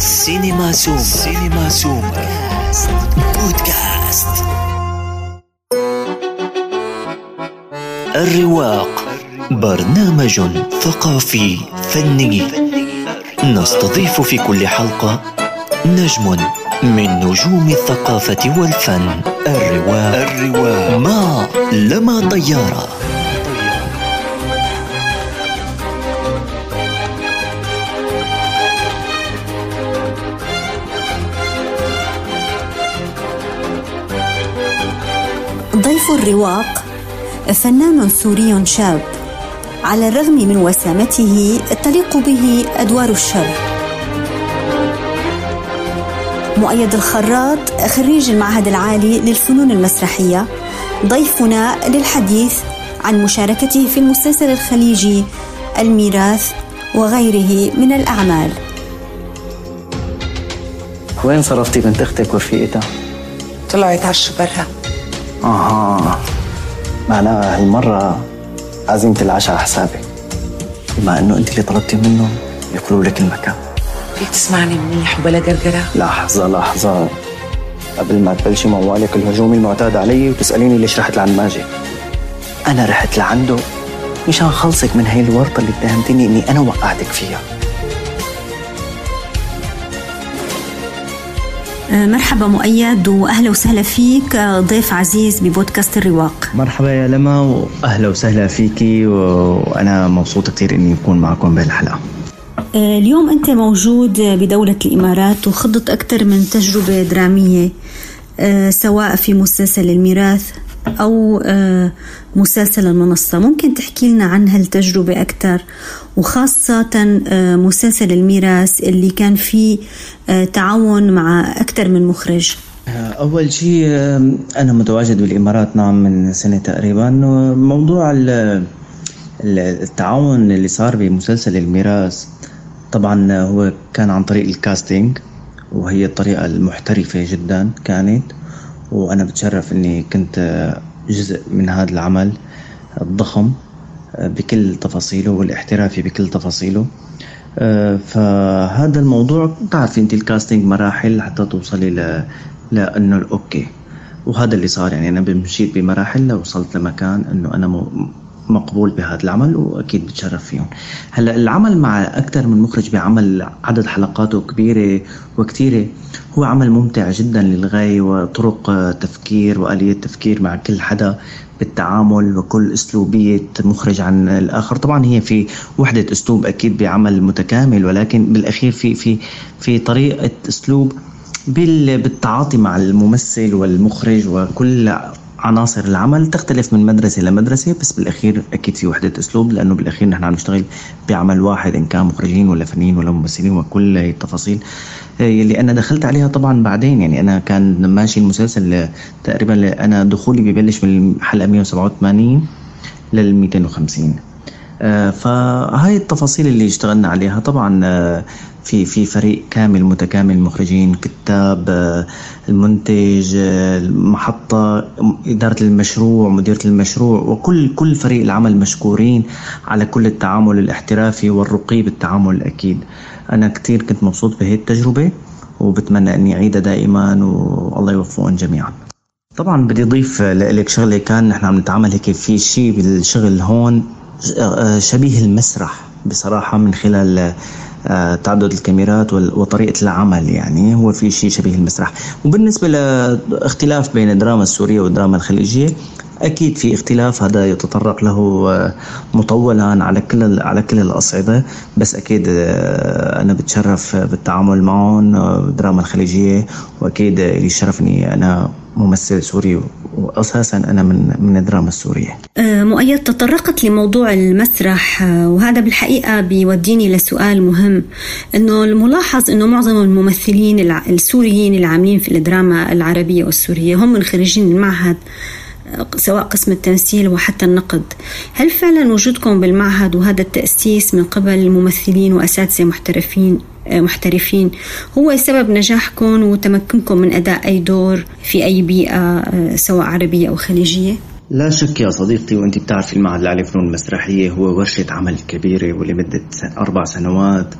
سينما سوم سينما سوم بودكاست. الرواق. برنامج ثقافي فني. نستضيف في كل حلقة نجم من نجوم الثقافة والفن. الرواق. الرواق. ما لما طيارة. ضيف الرواق فنان سوري شاب على الرغم من وسامته تليق به أدوار الشر. مؤيد الخراط خريج المعهد العالي للفنون المسرحية. ضيفنا للحديث عن مشاركته في المسلسل الخليجي الميراث وغيره من الأعمال. وين صرفتي بنت أختك ورفيقتها؟ طلعوا يتعشوا برا آها. معناها هالمرة عزيمة العشاء على حسابي. بما إنه أنت اللي طلبتي منه يقولوا لك المكان. فيك تسمعني منيح وبلا قرقرة؟ لحظة لحظة. قبل ما تبلشي موالك الهجوم المعتاد علي وتسأليني ليش رحت لعند ماجد أنا رحت لعنده مشان خلصك من هاي الورطة اللي اتهمتني إني أنا وقعتك فيها. مرحبا مؤيد وأهلا وسهلا فيك ضيف عزيز ببودكاست الرواق. مرحبا يا لما وأهلا وسهلا فيكي وأنا مبسوط كثير إني أكون معكم بهالحلقة. اليوم أنت موجود بدولة الإمارات وخضت أكثر من تجربة درامية آه، سواء في مسلسل الميراث أو آه، مسلسل المنصة. ممكن تحكي لنا عن هالتجربة أكثر وخاصة آه، مسلسل الميراث اللي كان فيه آه، تعاون مع أكثر من مخرج. أول شيء أنا متواجد بالإمارات نعم من سنة تقريبا. موضوع ال- ال- التعاون اللي صار بمسلسل الميراث طبعا هو كان عن طريق الكاستينج وهي الطريقة المحترفة جدا كانت. وأنا بتشرف إني كنت جزء من هذا العمل الضخم بكل تفاصيله والاحترافي بكل تفاصيله آه، فهذا الموضوع بتعرفي أنت الكاستنج مراحل حتى توصلي ل... لأنه الاوكي وهذا اللي صار يعني أنا مشيت بمراحل لوصلت لمكان إنه أنا. مقبول بهذا العمل وأكيد بتشرف فيهم. هلأ العمل مع أكثر من مخرج بعمل عدد حلقاته كبيرة وكثيرة هو عمل ممتع جدا للغاية وطرق تفكير واليه تفكير مع كل حدا بالتعامل وكل أسلوبية مخرج عن الآخر. طبعا هي في وحدة أسلوب أكيد بعمل متكامل ولكن بالأخير في في في طريقة أسلوب بال- بالتعاطي مع الممثل والمخرج وكل عناصر العمل تختلف من مدرسة لمدرسة بس بالأخير أكيد في وحدة أسلوب لأنه بالأخير نحن عم نشتغل بعمل واحد إن كان مخرجين ولا فنيين ولا ممثلين وكل التفاصيل. آه، يلي أنا دخلت عليها طبعا بعدين يعني أنا كان ماشي المسلسل آه، تقريبا أنا دخولي ببلش من الحلقة 187 لل 250 آه، فهاي التفاصيل اللي اشتغلنا عليها طبعا آه، في في فريق كامل متكامل مخرجين كتاب آه، المنتج آه، المحطة إدارة المشروع مديرة المشروع وكل كل فريق العمل مشكورين على كل التعامل الاحترافي والرقي بالتعامل أكيد أنا كتير كنت مبسوط بهي التجربة وبتمنى أني أعيدها دائما والله يوفقهم جميعا. طبعا بدي أضيف لك شغلة كان نحن عم نتعامل هيك في شيء بالشغل هون. آه، شبيه المسرح بصراحة من خلال آه، تعدد الكاميرات وطريقة العمل يعني هو في شيء شبيه المسرح. وبالنسبة لاختلاف بين الدراما السورية والدراما الخليجية أكيد في اختلاف هذا يتطرق له آه، مطولا على كل على كل الأصعدة. بس أكيد آه، أنا بتشرف بالتعامل معهم الدراما لي الشرف اني أنا ممثل سوري واساسا أنا من من الدراما السورية. آه، مؤيد تطرقت لموضوع المسرح آه، وهذا بالحقيقة بيوديني لسؤال مهم. إنه الملاحظ إنه معظم الممثلين السوريين العاملين في الدراما العربية والسورية هم من خريجين المعهد آه، سواء قسم التمثيل وحتى النقد. هل فعلا وجودكم بالمعهد وهذا التأسيس من قبل الممثلين وأساتذة محترفين؟ محترفين. هو سبب نجاحكم وتمكنكم من أداء أي دور في أي بيئة آه، سواء عربية أو خليجية؟ لا شك يا صديقتي وأنت بتعرفي المعهد العالي للفنون المسرحية هو ورشة عمل كبيرة ولمدة أربع سنوات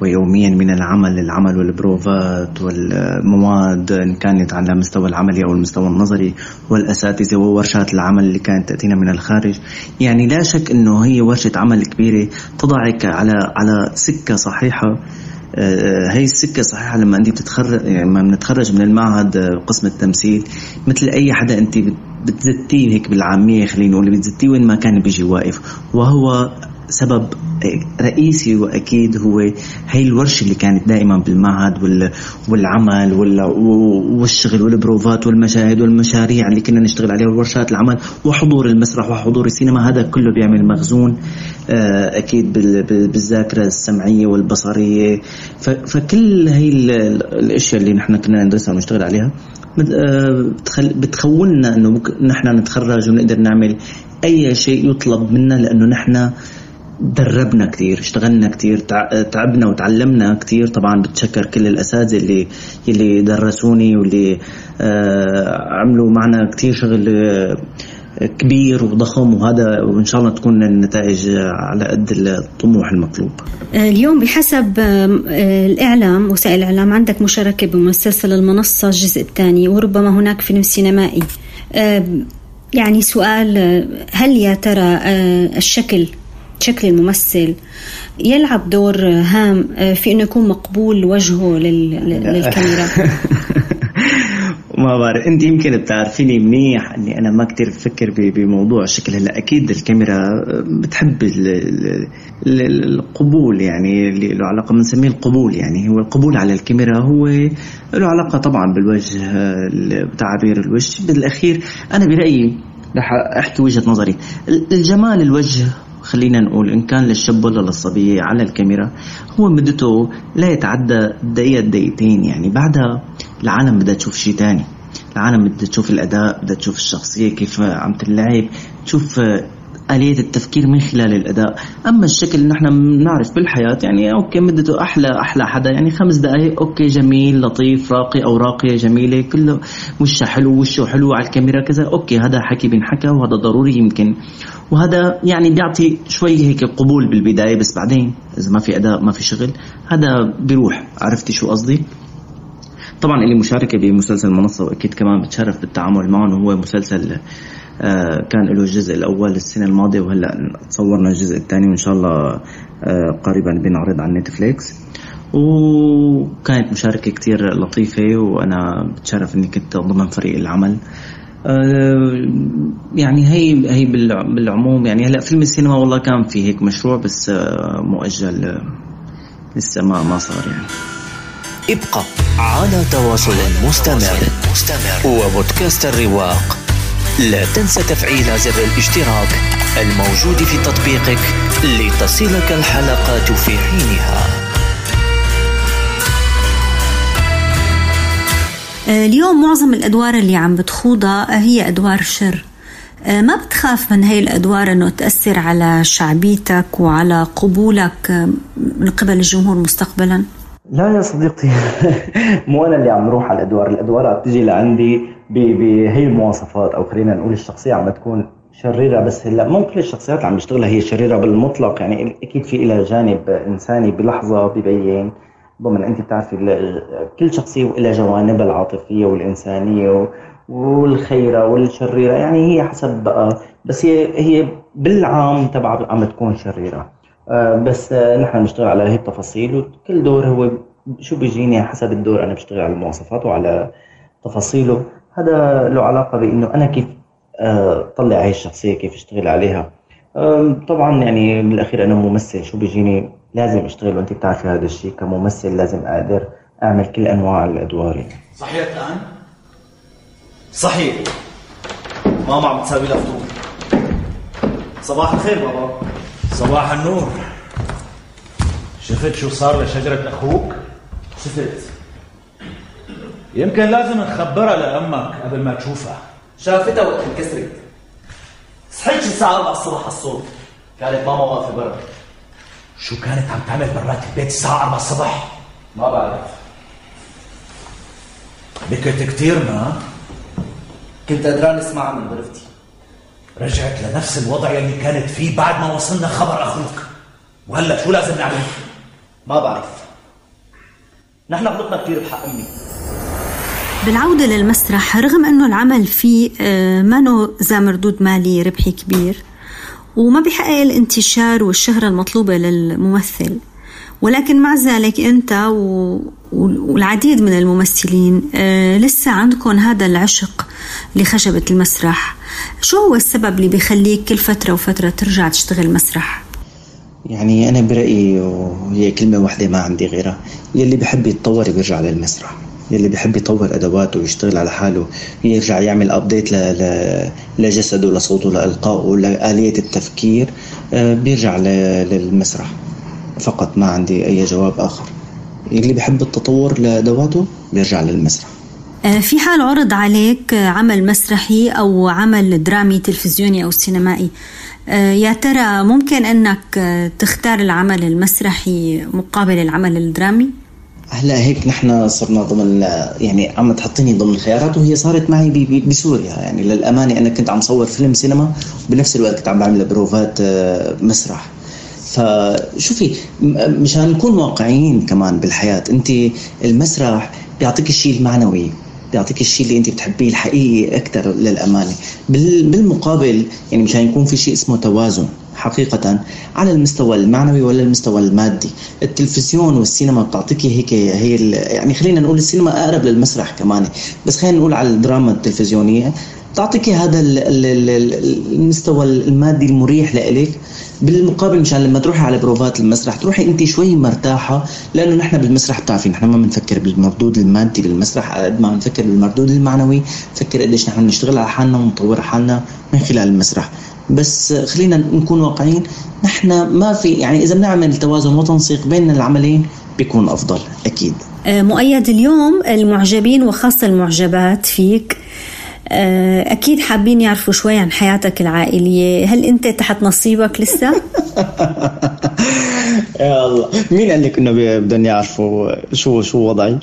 ويوميا من العمل العمل والبروفات والمواد إن كانت على مستوى العملي أو المستوى النظري والأساتذة وورشات العمل اللي كانت تأتينا من الخارج. يعني لا شك أنه هي ورشة عمل كبيرة تضعك على على سكة صحيحة. هي آه، السكة صحيحة لما أنت بتتخرج يعني لما بنتخرج من المعهد آه، قسم التمثيل مثل أي حدا أنت بتزتيه هيك بالعامية خلينا نقول بتزتيه وين ما كان بيجي واقف. وهو سبب رئيسي وأكيد هو هي الورشة اللي كانت دائما بالمعهد والعمل والشغل والبروفات والمشاهد والمشاريع اللي كنا نشتغل عليها والورشات العمل وحضور المسرح وحضور السينما هذا كله بيعمل مخزون آه، أكيد بالذاكرة السمعية والبصرية. فكل هي الأشياء اللي نحن كنا ندرسها ونشتغل عليها. آه، بتخولنا إنه نحن نتخرج ونقدر نعمل أي شيء يطلب منا لأنه نحن دربنا كثير اشتغلنا كثير تعبنا وتعلمنا كثير طبعا بتشكر كل الأساتذة اللي اللي درسوني واللي آه عملوا معنا كثير شغل آه، كبير وضخم وهذا وإن شاء الله تكون النتائج على قد الطموح المطلوب. آه، اليوم بحسب الإعلام وسائل الإعلام عندك مشاركة بمسلسل المنصة الجزء الثاني وربما هناك فيلم سينمائي. يعني سؤال هل يا ترى الشكل شكل الممثل يلعب دور هام في إنه يكون مقبول وجهه للكاميرا. ما بعرف أنت يمكن بتعرفيني منيح إني أنا ما كتير بفكر بموضوع الشكل هلأ أكيد الكاميرا بتحب القبول يعني اللي له علاقة بنسميه القبول يعني. هو القبول على الكاميرا هو له علاقة طبعا بالوجه بتعابير الوجه. بالأخير أنا برأيي رح أحكي وجهة نظري. الجمال الوجه خلينا نقول إن كان للشاب ولا للصبية على الكاميرا هو مدته لا يتعدى دقيقة دقيقتين يعني بعدها العالم بدها تشوف شيء تاني. العالم بدها تشوف الأداء بدها تشوف الشخصية كيف عم تلعب تشوف آلية التفكير من خلال الأداء. أما الشكل نحن بنعرف بالحياة يعني okay مدته أحلى أحلى حدا يعني خمس دقائق okay جميل لطيف راقي أو راقية جميلة كله وشها حلو وشه حلو على الكاميرا كذا okay هذا حكي بينحكى وهذا ضروري يمكن. وهذا يعني بيعطي شوي هيك قبول بالبداية بس بعدين إذا ما في أداء ما في شغل هذا بيروح. عرفتي شو قصدي؟ طبعا اللي مشاركة بمسلسل منصة وأكيد كمان بتشرف بالتعامل معهم وهو مسلسل كان له الجزء الأول السنة الماضية وهلأ صورنا الجزء الثاني وإن شاء الله آه، قريبا بنعرض على نتفليكس. وكانت مشاركة كتير لطيفة وأنا بتشرف إني كنت ضمن فريق العمل. آه، يعني هي هي بالعموم يعني هلأ فيلم السينما والله كان في هيك مشروع بس مؤجل لسه ما ما صار يعني. ابقى على تواصل مستمر. وبودكاست الرواق. لا تنسى تفعيل زر الاشتراك الموجود في تطبيقك لتصلك الحلقات في حينها آه، اليوم معظم الأدوار اللي عم بتخوضها هي أدوار شر آه، ما بتخاف من هاي الأدوار أنه تأثر على شعبيتك وعلى قبولك آه، من قبل الجمهور مستقبلا؟ لا يا صديقتي. مو أنا اللي عم روح على الأدوار. الأدوار بتجي لعندي بهي المواصفات أو خلينا نقول الشخصية عم تكون شريرة. بس هلأ مو كل الشخصيات عم بيشتغلها هي شريرة بالمطلق. يعني أكيد في لها جانب إنساني بلحظة ببين. ضمن أنت بتعرفي كل شخصية لها جوانبها العاطفية والإنسانية والخيرة والشريرة. يعني هي حسب بقى. بس هي هي بالعام تبعها عم تكون شريرة. بس نحن بنشتغل على هي التفاصيل وكل دور هو شو بيجيني حسب الدور أنا بشتغل على المواصفات وعلى تفاصيله. هذا له علاقة بإنه أنا كيف آه، طلع هاي الشخصية كيف أشتغل عليها. طبعا يعني بالأخير أنا ممثل شو بيجيني؟ لازم أشتغل وأنت بتعرفي هذا الشيء كممثل لازم أقدر أعمل كل أنواع الأدوار. يعني. صحيح الآن؟ صحيح. ماما عم تساوي لها فطور صباح الخير بابا. صباح النور. شفت شو صار لشجرة أخوك؟ شفت. يمكن لازم نخبرها لأمك قبل ما تشوفها. شافتها وقت انكسرت. صحيت الساعة 4 الصبح الصوت كانت ماما واقفة برا. شو كانت عم تعمل برات البيت الساعة 4 الصبح؟ ما بعرف. بكت كثير ما. كنت قدران اسمعها من غرفتي. رجعت لنفس الوضع يلي كانت فيه بعد ما وصلنا خبر أخوك. وهلا شو لازم نعمل؟ ما بعرف. نحن غلطنا كثير بحق أمي. بالعودة للمسرح رغم أنه العمل فيه آه، ما ذا مردود مالي ربحي كبير وما بيحقق الانتشار والشهرة المطلوبة للممثل. ولكن مع ذلك أنت والعديد من الممثلين آه، لسه عندكم هذا العشق لخشبة المسرح. شو هو السبب اللي بيخليك كل فترة وفترة ترجع تشتغل مسرح؟ يعني أنا برأيي وهي كلمة واحدة ما عندي غيرها. يلي بحب يتطور بيرجع للمسرح. يلي بحب يطور أدواته ويشتغل على حاله. يرجع يعمل update لجسده لصوته لإلقائه لآلية التفكير آه، بيرجع للمسرح. فقط ما عندي أي جواب آخر. اللي بحب التطور لأدواته بيرجع للمسرح. آه، في حال عرض عليك عمل مسرحي أو عمل درامي تلفزيوني أو سينمائي آه، يا ترى ممكن أنك تختار العمل المسرحي مقابل العمل الدرامي؟ هلا هيك نحن صرنا ضمن يعني عم تحطيني ضمن الخيارات وهي صارت معي بسوريا. يعني للأمانة أنا كنت عم صور فيلم سينما وبنفس الوقت كنت عم بعمل بروفات آه، مسرح. فشوفي مشان نكون واقعيين كمان بالحياة. انت المسرح بيعطيك الشيء المعنوي بيعطيك الشيء اللي انت بتحبيه الحقيقي أكثر للأمانة. بالمقابل يعني مشان يكون في شيء اسمه توازن حقيقة على المستوى المعنوي ولا المستوى المادي. التلفزيون والسينما بتعطيك هيك هي يعني خلينا نقول السينما أقرب للمسرح كمان. بس خلينا نقول على الدراما التلفزيونية تعطيك هذا المستوى المادي المريح لإلك بالمقابل مشان لما تروحي على بروفات المسرح تروحي انت شوي مرتاحة لأنه نحن بالمسرح بتعرفي نحن ما بنفكر بالمردود المادي بالمسرح قد ما بنفكر بالمردود المعنوي نفكر قديش نحن بنشتغل على حالنا ونطور حالنا من خلال المسرح. بس خلينا نكون واقعيين نحن ما في يعني إذا بنعمل توازن وتنسيق بين العملين بيكون أفضل أكيد. آه، مؤيد اليوم المعجبين وخاصة المعجبات فيك. آه، أكيد حابين يعرفوا شوي عن حياتك العائلية. هل أنت تحت نصيبك لسه؟ يا الله. مين قال لك إنه بدهم يعرفوا شو شو وضعي؟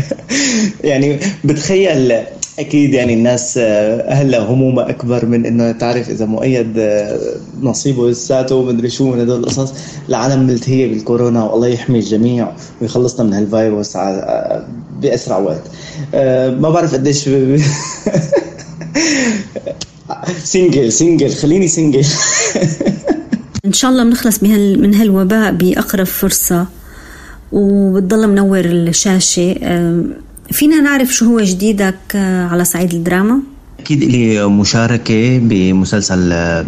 يعني بتخيل أكيد يعني الناس آه، هلا همومها أكبر من إنه تعرف إذا مؤيد آه، نصيبه لساته ومدري شو من هدول القصص. العالم ملتهيه بالكورونا والله يحمي الجميع ويخلصنا من هالفيروس بأسرع وقت. ما بعرف قديش single single خليني single إن شاء الله بنخلص من هالوباء بأقرب فرصة. وبتضل منور الشاشة فينا نعرف شو هو جديدك آه، على صعيد الدراما؟ أكيد لي مشاركة بمسلسل آه،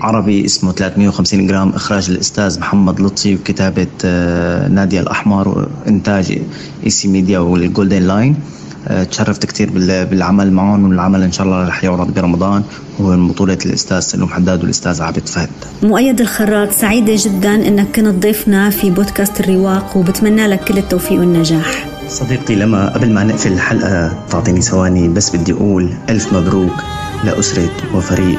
عربي اسمه 350 جرام إخراج الأستاذ محمد لطفي وكتابة آه، نادية الأحمر وإنتاج IC Media وال Golden Line تشرفت كثير بالعمل معهم والعمل إن شاء الله رح يعرض برمضان. وهو من بطولة الأستاذ سلوم حداد والأستاذ عابد فهد. مؤيد الخراط سعيدة جدا أنك كنت ضيفنا في بودكاست الرواق وبتمنى لك كل التوفيق والنجاح. صديقتي لما قبل ما نقفل الحلقة تعطيني ثواني بس بدي أقول ألف مبروك لأسرة وفريق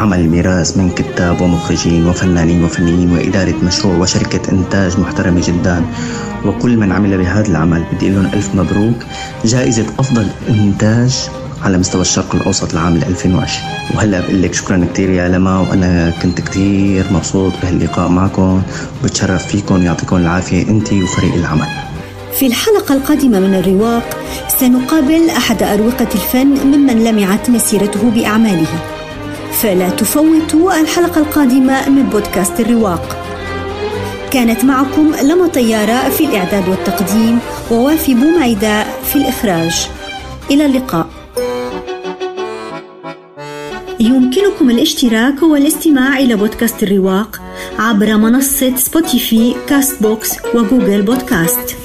عمل الميراث من كتاب ومخرجين وفنانين وفنيين وإدارة مشروع وشركة إنتاج محترمة جدا. وكل من عمل بهذا العمل بدي لهم ألف مبروك. جائزة أفضل إنتاج على مستوى الشرق الأوسط لعام 2020 وهلأ بقول لك شكرا كثير يا لما وأنا كنت كثير مبسوط بهاللقاء معكم. وبتشرف فيكم يعطيكم العافية أنت وفريق العمل. في الحلقة القادمة من الرواق سنقابل أحد أروقة الفن ممن لمعت مسيرته بأعماله. فلا تفوتوا الحلقة القادمة من بودكاست الرواق. كانت معكم لما طيارة في الإعداد والتقديم ووافي بومعيدة في الإخراج. إلى اللقاء. يمكنكم الاشتراك والاستماع إلى بودكاست الرواق عبر منصة Spotify Castbox و Google Podcast.